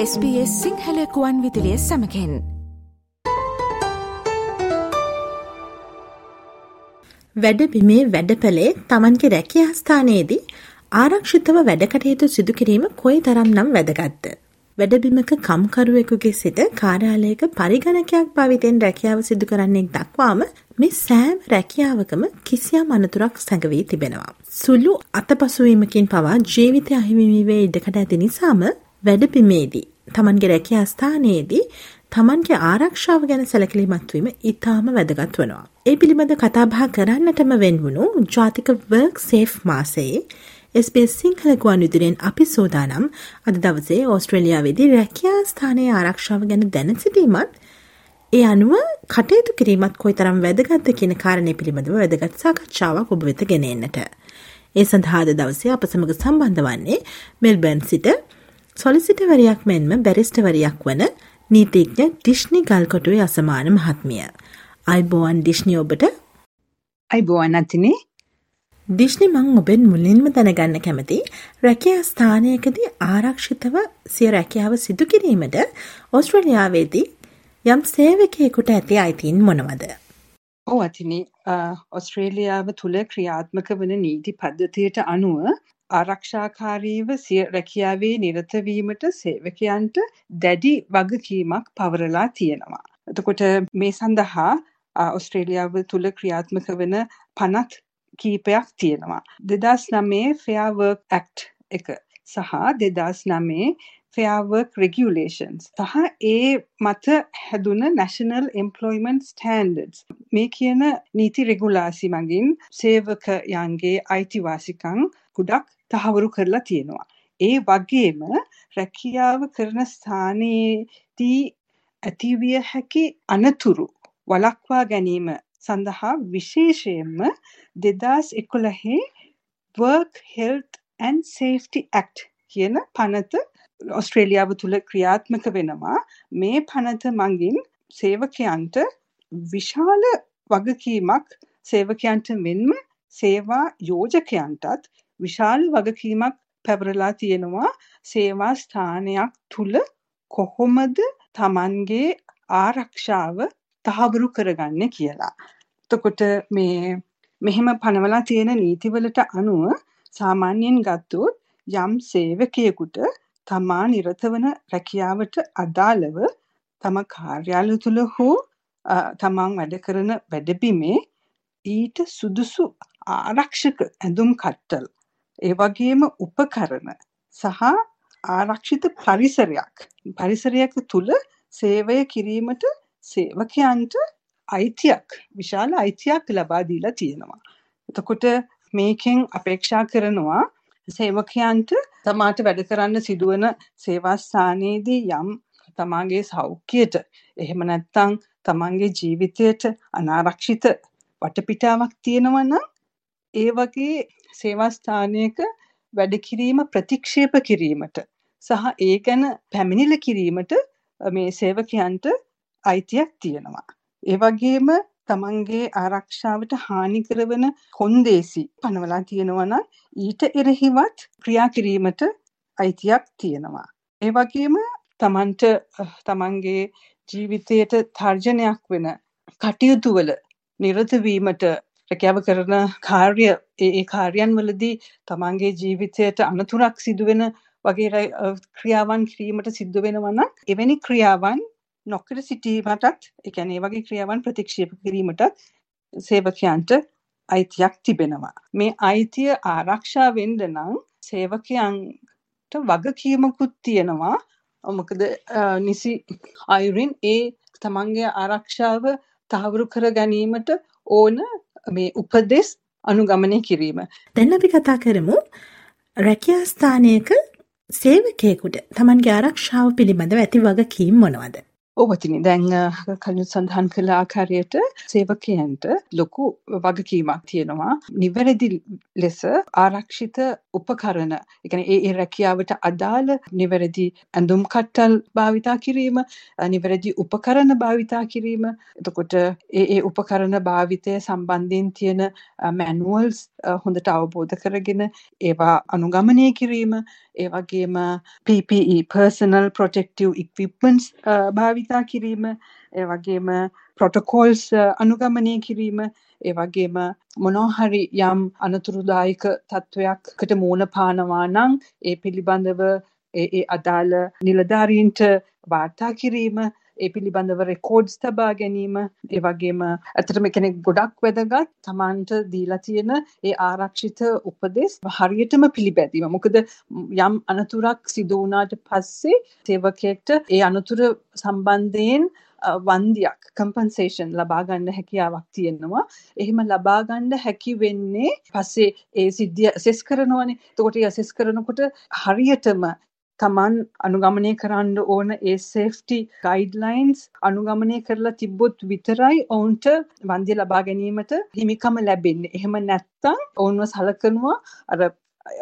SBS සිංහලකුවන් විදිලිය සමකෙන් වැඩබිමේ වැඩපලේ තමන්ගේ රැකිය ස්ථානයේදී ආරක්ෂිතව වැඩකටයුතු සිදු කිරීම කොයි තරම් නම් වැදගත්ත. වැඩබිමක කම්කරුවෙකුගේ සිට කාර්යාලයක පරිගණකයක් භවිතෙන් රැකියාව සිදු කරන්නෙක් දක්වාම මේ සෑම් රැකියාවකම කිසියම් අනතුරක් සැඟවී තිබෙනවා. සුළු අතපසුවීමකින් පවා ජීවිතය අහිමිවීවේ ඉඩකට ඇති නිසාම වැඩබිමේදී තමන්ගේ රැකියා ස්ථානයේදී තමන්ගේ ආරක්ෂාව ගැන සැලකිලිමත්වීම ඉතාම වැදගත් වනවා. ඒ පිළිබඳ කතාබහ කරන්නටම වෙන්වුණු ජාතික වර්ක් සේෆ් මාසයේ SBS සිංහල ගුවන් විදුරෙන් අපි සෝදානම් අද දවසේ ඕස්ට්‍රේලියාවේදී රැකියා ස්ථානයේ ආරක්ෂාව ගැන දැන සිටීමත් ඒ අනුව කටයුතු කිරීමත් කොයිතරම් වැදගත්ද කියන කාරණය පිළිබඳව වැදගත් සාකච්ඡාවක් ඔබ වෙත ගෙන එන්නට. ඒ සඳහා අද දවසේ අප සමග සම්බන්ධ වන්නේ මෙල්බර්න් සිට සොලිසිටවරයක් මෙන්ම බැරිස්ටවරයක් වන නීතිඥ ඩිශ්නි ගල්කොටුවේ අසමාන මහත්මිය. අයිබෝවන් ඩිශ්නි ඔබට අයිබෝවන් අතිනේ දිශ්නි මං ඔබෙන් මුලින්ම දැනගන්න කැමති රැකියා ස්ථානයකදී ආරක්ෂිතව සිය රැකියාව සිදු කිරීමට ඔස්ට්‍රලියාවේදී යම් සේවකයෙකුට ඇති අයිතින් මොනවද. ඕ අතිනි ඔස්ට්‍රේලියාව තුළ ක්‍රියාත්මක වන නීති පද්ධතියට අනුව ආරක්ෂාකාරීව සිය රැකියාවේ නිරතවීමට සේවකයන්ට දැඩි වගකීමක් පවරලා තියෙනවා. එතකොට මේ සඳහා ඔස්ට්‍රේලියාව තුළ ක්‍රියාත්මක වන පනත් කීපයක් තියෙනවා. දෙදස් නමේ ෆෙයාවර්ක් ඇක්ට් එක සහ දෙදස් නමේ ෆෙයාවර්ක් රෙගියලේෂන්ස් සහ ඒ මත හැදුන නැශනල් එම්පලොයිමන්ට් ස්ටන්ඩඩ්ස් මේ කියන නීති රෙගුලාසි මගින් සේවකයන්ගේ අයිතිවාසිකං ගොඩක් තහවුරු කරලා තියෙනවා. ඒ වගේම රැකියාව කරන ස්ථානයේදී ඇතිවිය හැකි අනතුරු වළක්වා ගැනීම සඳහා විශේෂයෙන්ම දෙදස් එකොළහේ Work Health and Safety Act කියන පනත ඔස්ට්‍රේලියාව තුළ ක්‍රියාත්මක වෙනවා මේ පනත මගින් සේවකයන්ට විශාල වගකීමක් සේවකයන්ට මෙන්ම සේවා යෝජකයන්ටත් විශාල වගකීමක් පැවරලා තියෙනවා සේවා ස්ථානයක් තුල කොහොමද Tamanගේ ආරක්ෂාව තහවුරු කරගන්නේ කියලා. එතකොට මේ මෙහෙම පනවලා තියෙන නීතිවලට අනුව සාමාන්‍යයෙන් ගත්තොත් යම් සේවකයෙකුට තමා නිරත වන රැකියාවට අදාළව තම කාර්යාලය තුල හෝ තමන් වැඩ කරන වැඩබිමේ ඊට සුදුසු ආරක්ෂක ඇඳුම් කට්ටල් ඒ වගේම උපකරණ සහ ආරක්ෂිත පරිසරයක් පරිසරයක තුල සේවය කිරීමට සේවකයන්ට අයිතියක් විශාල අයිතියක් ලබා දීලා තියෙනවා. එතකොට මේකෙන් අපේක්ෂා කරනවා සේවකයන්ට තමාට වැඩ කරන්න සිදුවන සේවා ස්ථානයේදී යම් තමාගේ සෞඛ්‍යයට එහෙම නැත්නම් තමන්ගේ ජීවිතයට අනාරක්ෂිත වටපිටාවක් තියෙනවා නම් ඒ වගේ සේවා ස්ථානයක වැඩ කිරීම ප්‍රතික්ෂේප කිරීමට සහ ඒ ගැන පැමිණිලි කිරීමට මේ සේවකයන්ට අයිතියක් තියෙනවා. ඒ වගේම තමන්ගේ ආරක්ෂාවට හානි කරවන කොන්දේසි පනවලා තියෙනවා නම් ඊට එරෙහිවත් ක්‍රියා කිරීමට අයිතියක් තියෙනවා. ඒ වගේම තමන්ට තමන්ගේ ජීවිතයට තර්ජනයක් වෙන කටයුතු වල නිරත වීමට රැකියාව කරන කාර්ය ඒ කාර්යයන් වලදී තමන්ගේ ජීවිතයට අනතුරක් සිදුවෙන වගේ ක්‍රියාවන් කිරීමට සිද්ධ වෙනවා නම් එවැනි ක්‍රියාවන් නොකර සිටීමටත් ඒ කියන්නේ වගේ ක්‍රියාවන් ප්‍රතික්ෂේප කිරීමට සේවකයන්ට අයිතියක් තිබෙනවා. මේ අයිතිය ආරක්ෂා වෙන්න නම් සේවකයන්ට වගකීමකුත් තියෙනවා. මොකද නිසි අයුරින් ඒ තමන්ගේ ආරක්ෂාව තහවුරු කර ගැනීමට ඕන මේ උපදෙස් අනුගමනය කිරීම. දැන් අපි කතා කරමු රැකියා ස්ථානයක සේවකයෙකුට තමන්ගේ ආරක්ෂාව පිළිබඳව ඇති වගකීම් මොනවද? ඔවතිනි. දැන් කලින් සඳහන් කළ ආකාරයට සේවකයන්ට ලොකු වගකීමක් තියෙනවා. නිවැරදි ලෙස ආරක්ෂිත උපකරණ එකන ඒ ඒ රැකියාවට අදාළ නිවැරදි ඇඳුම් කට්ටල් භාවිතා කිරීම නිවැරදි උපකරණ භාවිතා කිරීම. එතකොට ඒ ඒ උපකරණ භාවිතය සම්බන්ධයෙන් තියෙන මැනුවල්ස් හොඳට අවබෝධ කරගෙන ඒවා අනුගමනය කිරීම ඒ වගේම PPE personal protective equipments භාවිතා කිරීම ඒ වගේම ප්‍රොටෝකෝල්ස් අනුගමනය කිරීම ඒ වගේම මොනෝහරි යම් අනතුරුදායක තත්ත්වයක්කට මූණ පානවා නම් ඒ පිළිබඳව ඒ ඒ අදාළ නිලධාරීන්ට වාර්තා කිරීම ඒ පිළිබඳව රෙකෝඩ්ස් තබා ගැනීම ඒ වගේම ඇත්තටම කෙනෙක් ගොඩක් වැදගත් තමන්ට දීලා තියෙන ඒ ආරක්ෂිත උපදෙස් හරියටම පිළිපැදීම. මොකද යම් අනතුරක් සිදු වුණාට පස්සේ සේවකයෙක්ට ඒ අනතුර සම්බන්ධයෙන් වන්දියක් කම්පන්සේෂන් ලබා ගන්න හැකියාවක් තියෙනවා. එහෙම ලබා ගන්න හැකි වෙන්නේ පස්සේ ඒ සිද්ධිය ඇසෙස් කරනවනේ. එතකොට ඒ ඇසෙස් කරනකොට හරියටම තමන් අනුගමනය කරන්න ඕන ඒ සේෆ්ටි ගයිඩ්ලයින්ස් අනුගමනය කරලා තිබ්බොත් විතරයි ඔවුන්ට වන්දිය ලබා ගැනීමට හිමිකම ලැබෙන්නේ. එහෙම නැත්තම් ඔවුන්ව සලකනවා අර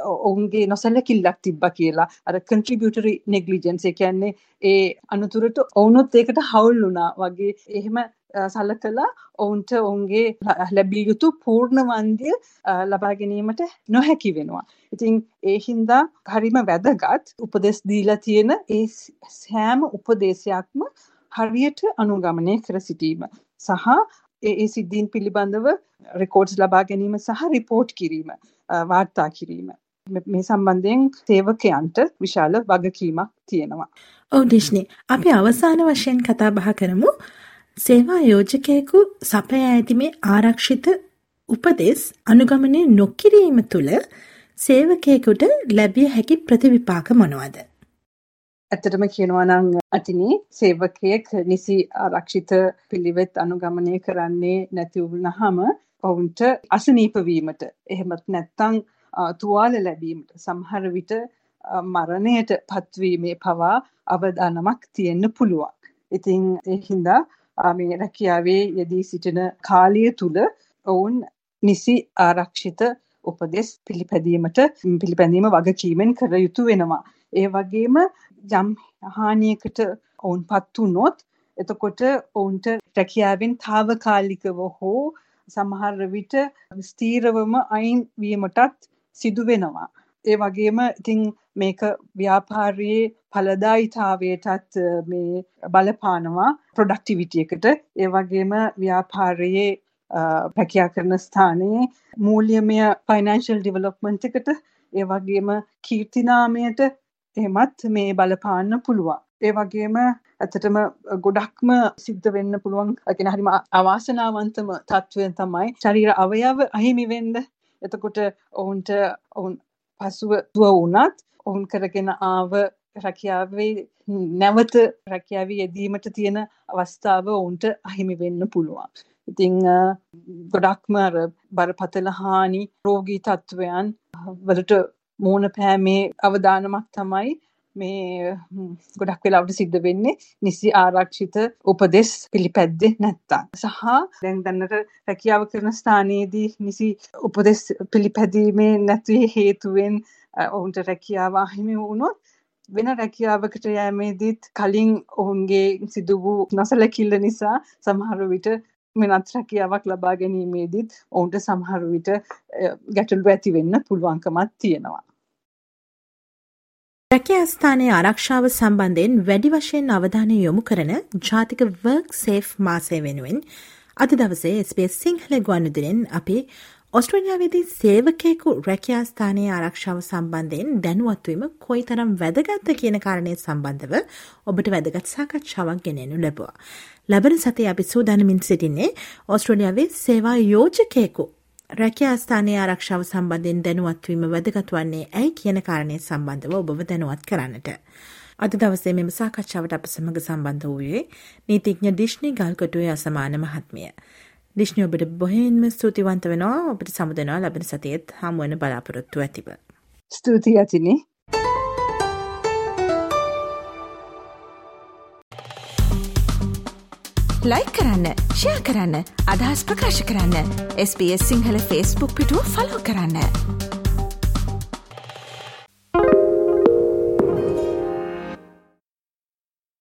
ඔවුන්ගේ නොසැලකිල්ලක් තිබ්බ කියලා අර කන්ට්‍රිබියුටරි නෙග්ලිජන්ස් ඒ කියන්නේ ඒ අනතුරට ඔවුනුත් ඒකට හවුල් වුණා වගේ එහෙම සලකලා ඔවුන්ට ඔවුන්ගේ ලැබිය යුතු පූර්ණ වන්දිය ලබා ගැනීමට නොහැකි වෙනවා. ඉතින් ඒ හින්දා හරිම වැදගත් උපදෙස් දීලා තියෙන ඒ සෑම උපදේශයක්ම හරියට අනුගමනය කර සිටීම සහ ඒ සිද්ධීන් පිළිබඳව රෙකෝඩ්ස් ලබා ගැනීම සහ රිපෝට් කිරීම වාර්තා කිරීම මේ සම්බන්ධයෙන් සේවකයන්ට විශාල වගකීමක් තියෙනවා. ඔව් ඩිෂ්නි අපි අවසාන වශයෙන් කතා බහ කරමු සේවා යෝජකයෙකු සපයා ඇති මේ ආරක්ෂිත උපදෙස් අනුගමනය නොකිරීම තුළ සේවකයෙකුට ලැබිය හැකි ප්‍රතිවිපාක මොනවද? ඇත්තටම කියනවා නම් අතිනේ සේවකයෙක් නිසි ආරක්ෂිත පිළිවෙත් අනුගමනය කරන්නේ නැති වුණාම ඔවුන්ට අසනීප වීමට එහෙමත් නැත්නම් තුවාල ලැබීමට සමහර විට මරණයට පත්වීමේ පවා අවදානමක් තියෙන්න පුළුවන්. ඉතින් ඒ හින්දා මේ රැකියාවේ යෙදී සිටින කාලය තුල ඔවුන් නිසි ආරක්ෂිත උපදෙස් පිළිපැදීමට පිළිපැදීම වගකීමෙන් කර යුතු වෙනවා. ඒ වගේම යම් හානියකට ඔවුන් පත් වුණොත් එතකොට ඔවුන්ට රැකියාවෙන් తాවකාලිකව හෝ සමහර විට ස්ථීරවම අයින් වීමටත් සිදු වෙනවා. ඒ වගේම ඉතින් මේක ව්‍යාපාරයේ ඵලදායිතාවයටත් මේ බලපානවා ප්‍රොඩක්ටිවිටි එකට ඒ වගේම ව්‍යාපාරයේ රැකියා කරන ස්ථානයේ මූල්‍යමය ෆයිනෑන්ෂල් ඩිවලොප්මන්ට් එකට ඒ වගේම කීර්තිනාමයට එහෙමත් මේ බලපාන්න පුළුවන්. ඒ වගේම ඇත්තටම ගොඩක්ම සිද්ධ වෙන්න පුළුවන් කියන හරිම අවාසනාවන්තම තත්ත්වයෙන් තමයි ශරීර අවයව අහිමි වෙන්න. එතකොට ඔවුන්ට ඔවුන් පසුව දුව වුණත් ඔවුන් කරගෙන ආව රැකියාවේ නැවත රැකියාවේ යෙදීමට තියෙන අවස්ථාව ඔවුන්ට අහිමි වෙන්න පුළුවන්. ඉතින් ගොඩක්ම අර බරපතල හානි රෝගී තත්ත්වයන් වලට මූණ පෑමේ අවදානමක් තමයි මේ ගොඩක් වෙලාවට සිද්ධ වෙන්නේ නිසි ආරක්ෂිත උපදෙස් පිළිපැද්දේ නැත්තම්. සහ දැන් දැනට රැකියාව කරන ස්ථානයේදී නිසි උපදෙස් පිළිපැදීමේ නැති හේතුවෙන් ඔවුන්ට රැකියාව අහිමි වුණොත් වෙන රැකියාවකට යෑමේදීත් කලින් ඔවුන්ගේ සිදු වූ නොසලකිල්ල නිසා සමහර විට වෙනත් රැකියාවක් ලබා ගැනීමේදීත් ඔවුන්ට සමහර විට ගැටලු ඇති වෙන්න පුළුවන්කමක් තියෙනවා. රැකියා ස්ථානයේ ආරක්ෂාව සම්බන්ධයෙන් වැඩි වශයෙන් අවධානය යොමු කරන ජාතික වර්ක් සේෆ් මාසය වෙනුවෙන් අද දවසේ SBS සිංහල ගුවන්විදුලියෙන් අපි ඔස්ට්‍රේලියාවේදී සේවකයෙකු රැකියා ස්ථානයේ ආරක්ෂාව සම්බන්ධයෙන් දැනුවත්වීම කොයිතරම් වැදගත්ද කියන කාරණය සම්බන්ධව ඔබට වැදගත් සාකච්ඡාවක් ගෙනෙනු ලැබුවා. ලබන සතියේ අපි සූදානමින් සිටින්නේ ඔස්ට්‍රේලියාවේ සේවා යෝජකයෙකු රැකියා ස්ථානයේ ආරක්ෂාව සම්බන්ධයෙන් දැනුවත්වීම වැදගත් වන්නේ ඇයි කියන කාරණය සම්බන්ධව ඔබව දැනුවත් කරන්නට. අද දවසේ මෙම සාකච්ඡාවට අප සමග සම්බන්ධ වූයේ නීතිඥ ඩිශ්නි ගල්කොටුවේ අසමාන මහත්මිය. ඩිශ්නි ඔබට බොහෙන්ම ස්තුතිවන්ත වෙනවා ඔබට සමුදනවා ලබන සතියත් හමුවන බලාපොරොත්තු ඇතිව. ස්තුතියි ඇතිනේ. ලයි කරන්න ෂයා කරන්න අදහස් ප්‍රකාශ කරන්න SBS සිංහල ෆස්බුක් පිටුව ෆලෝ කරන්න.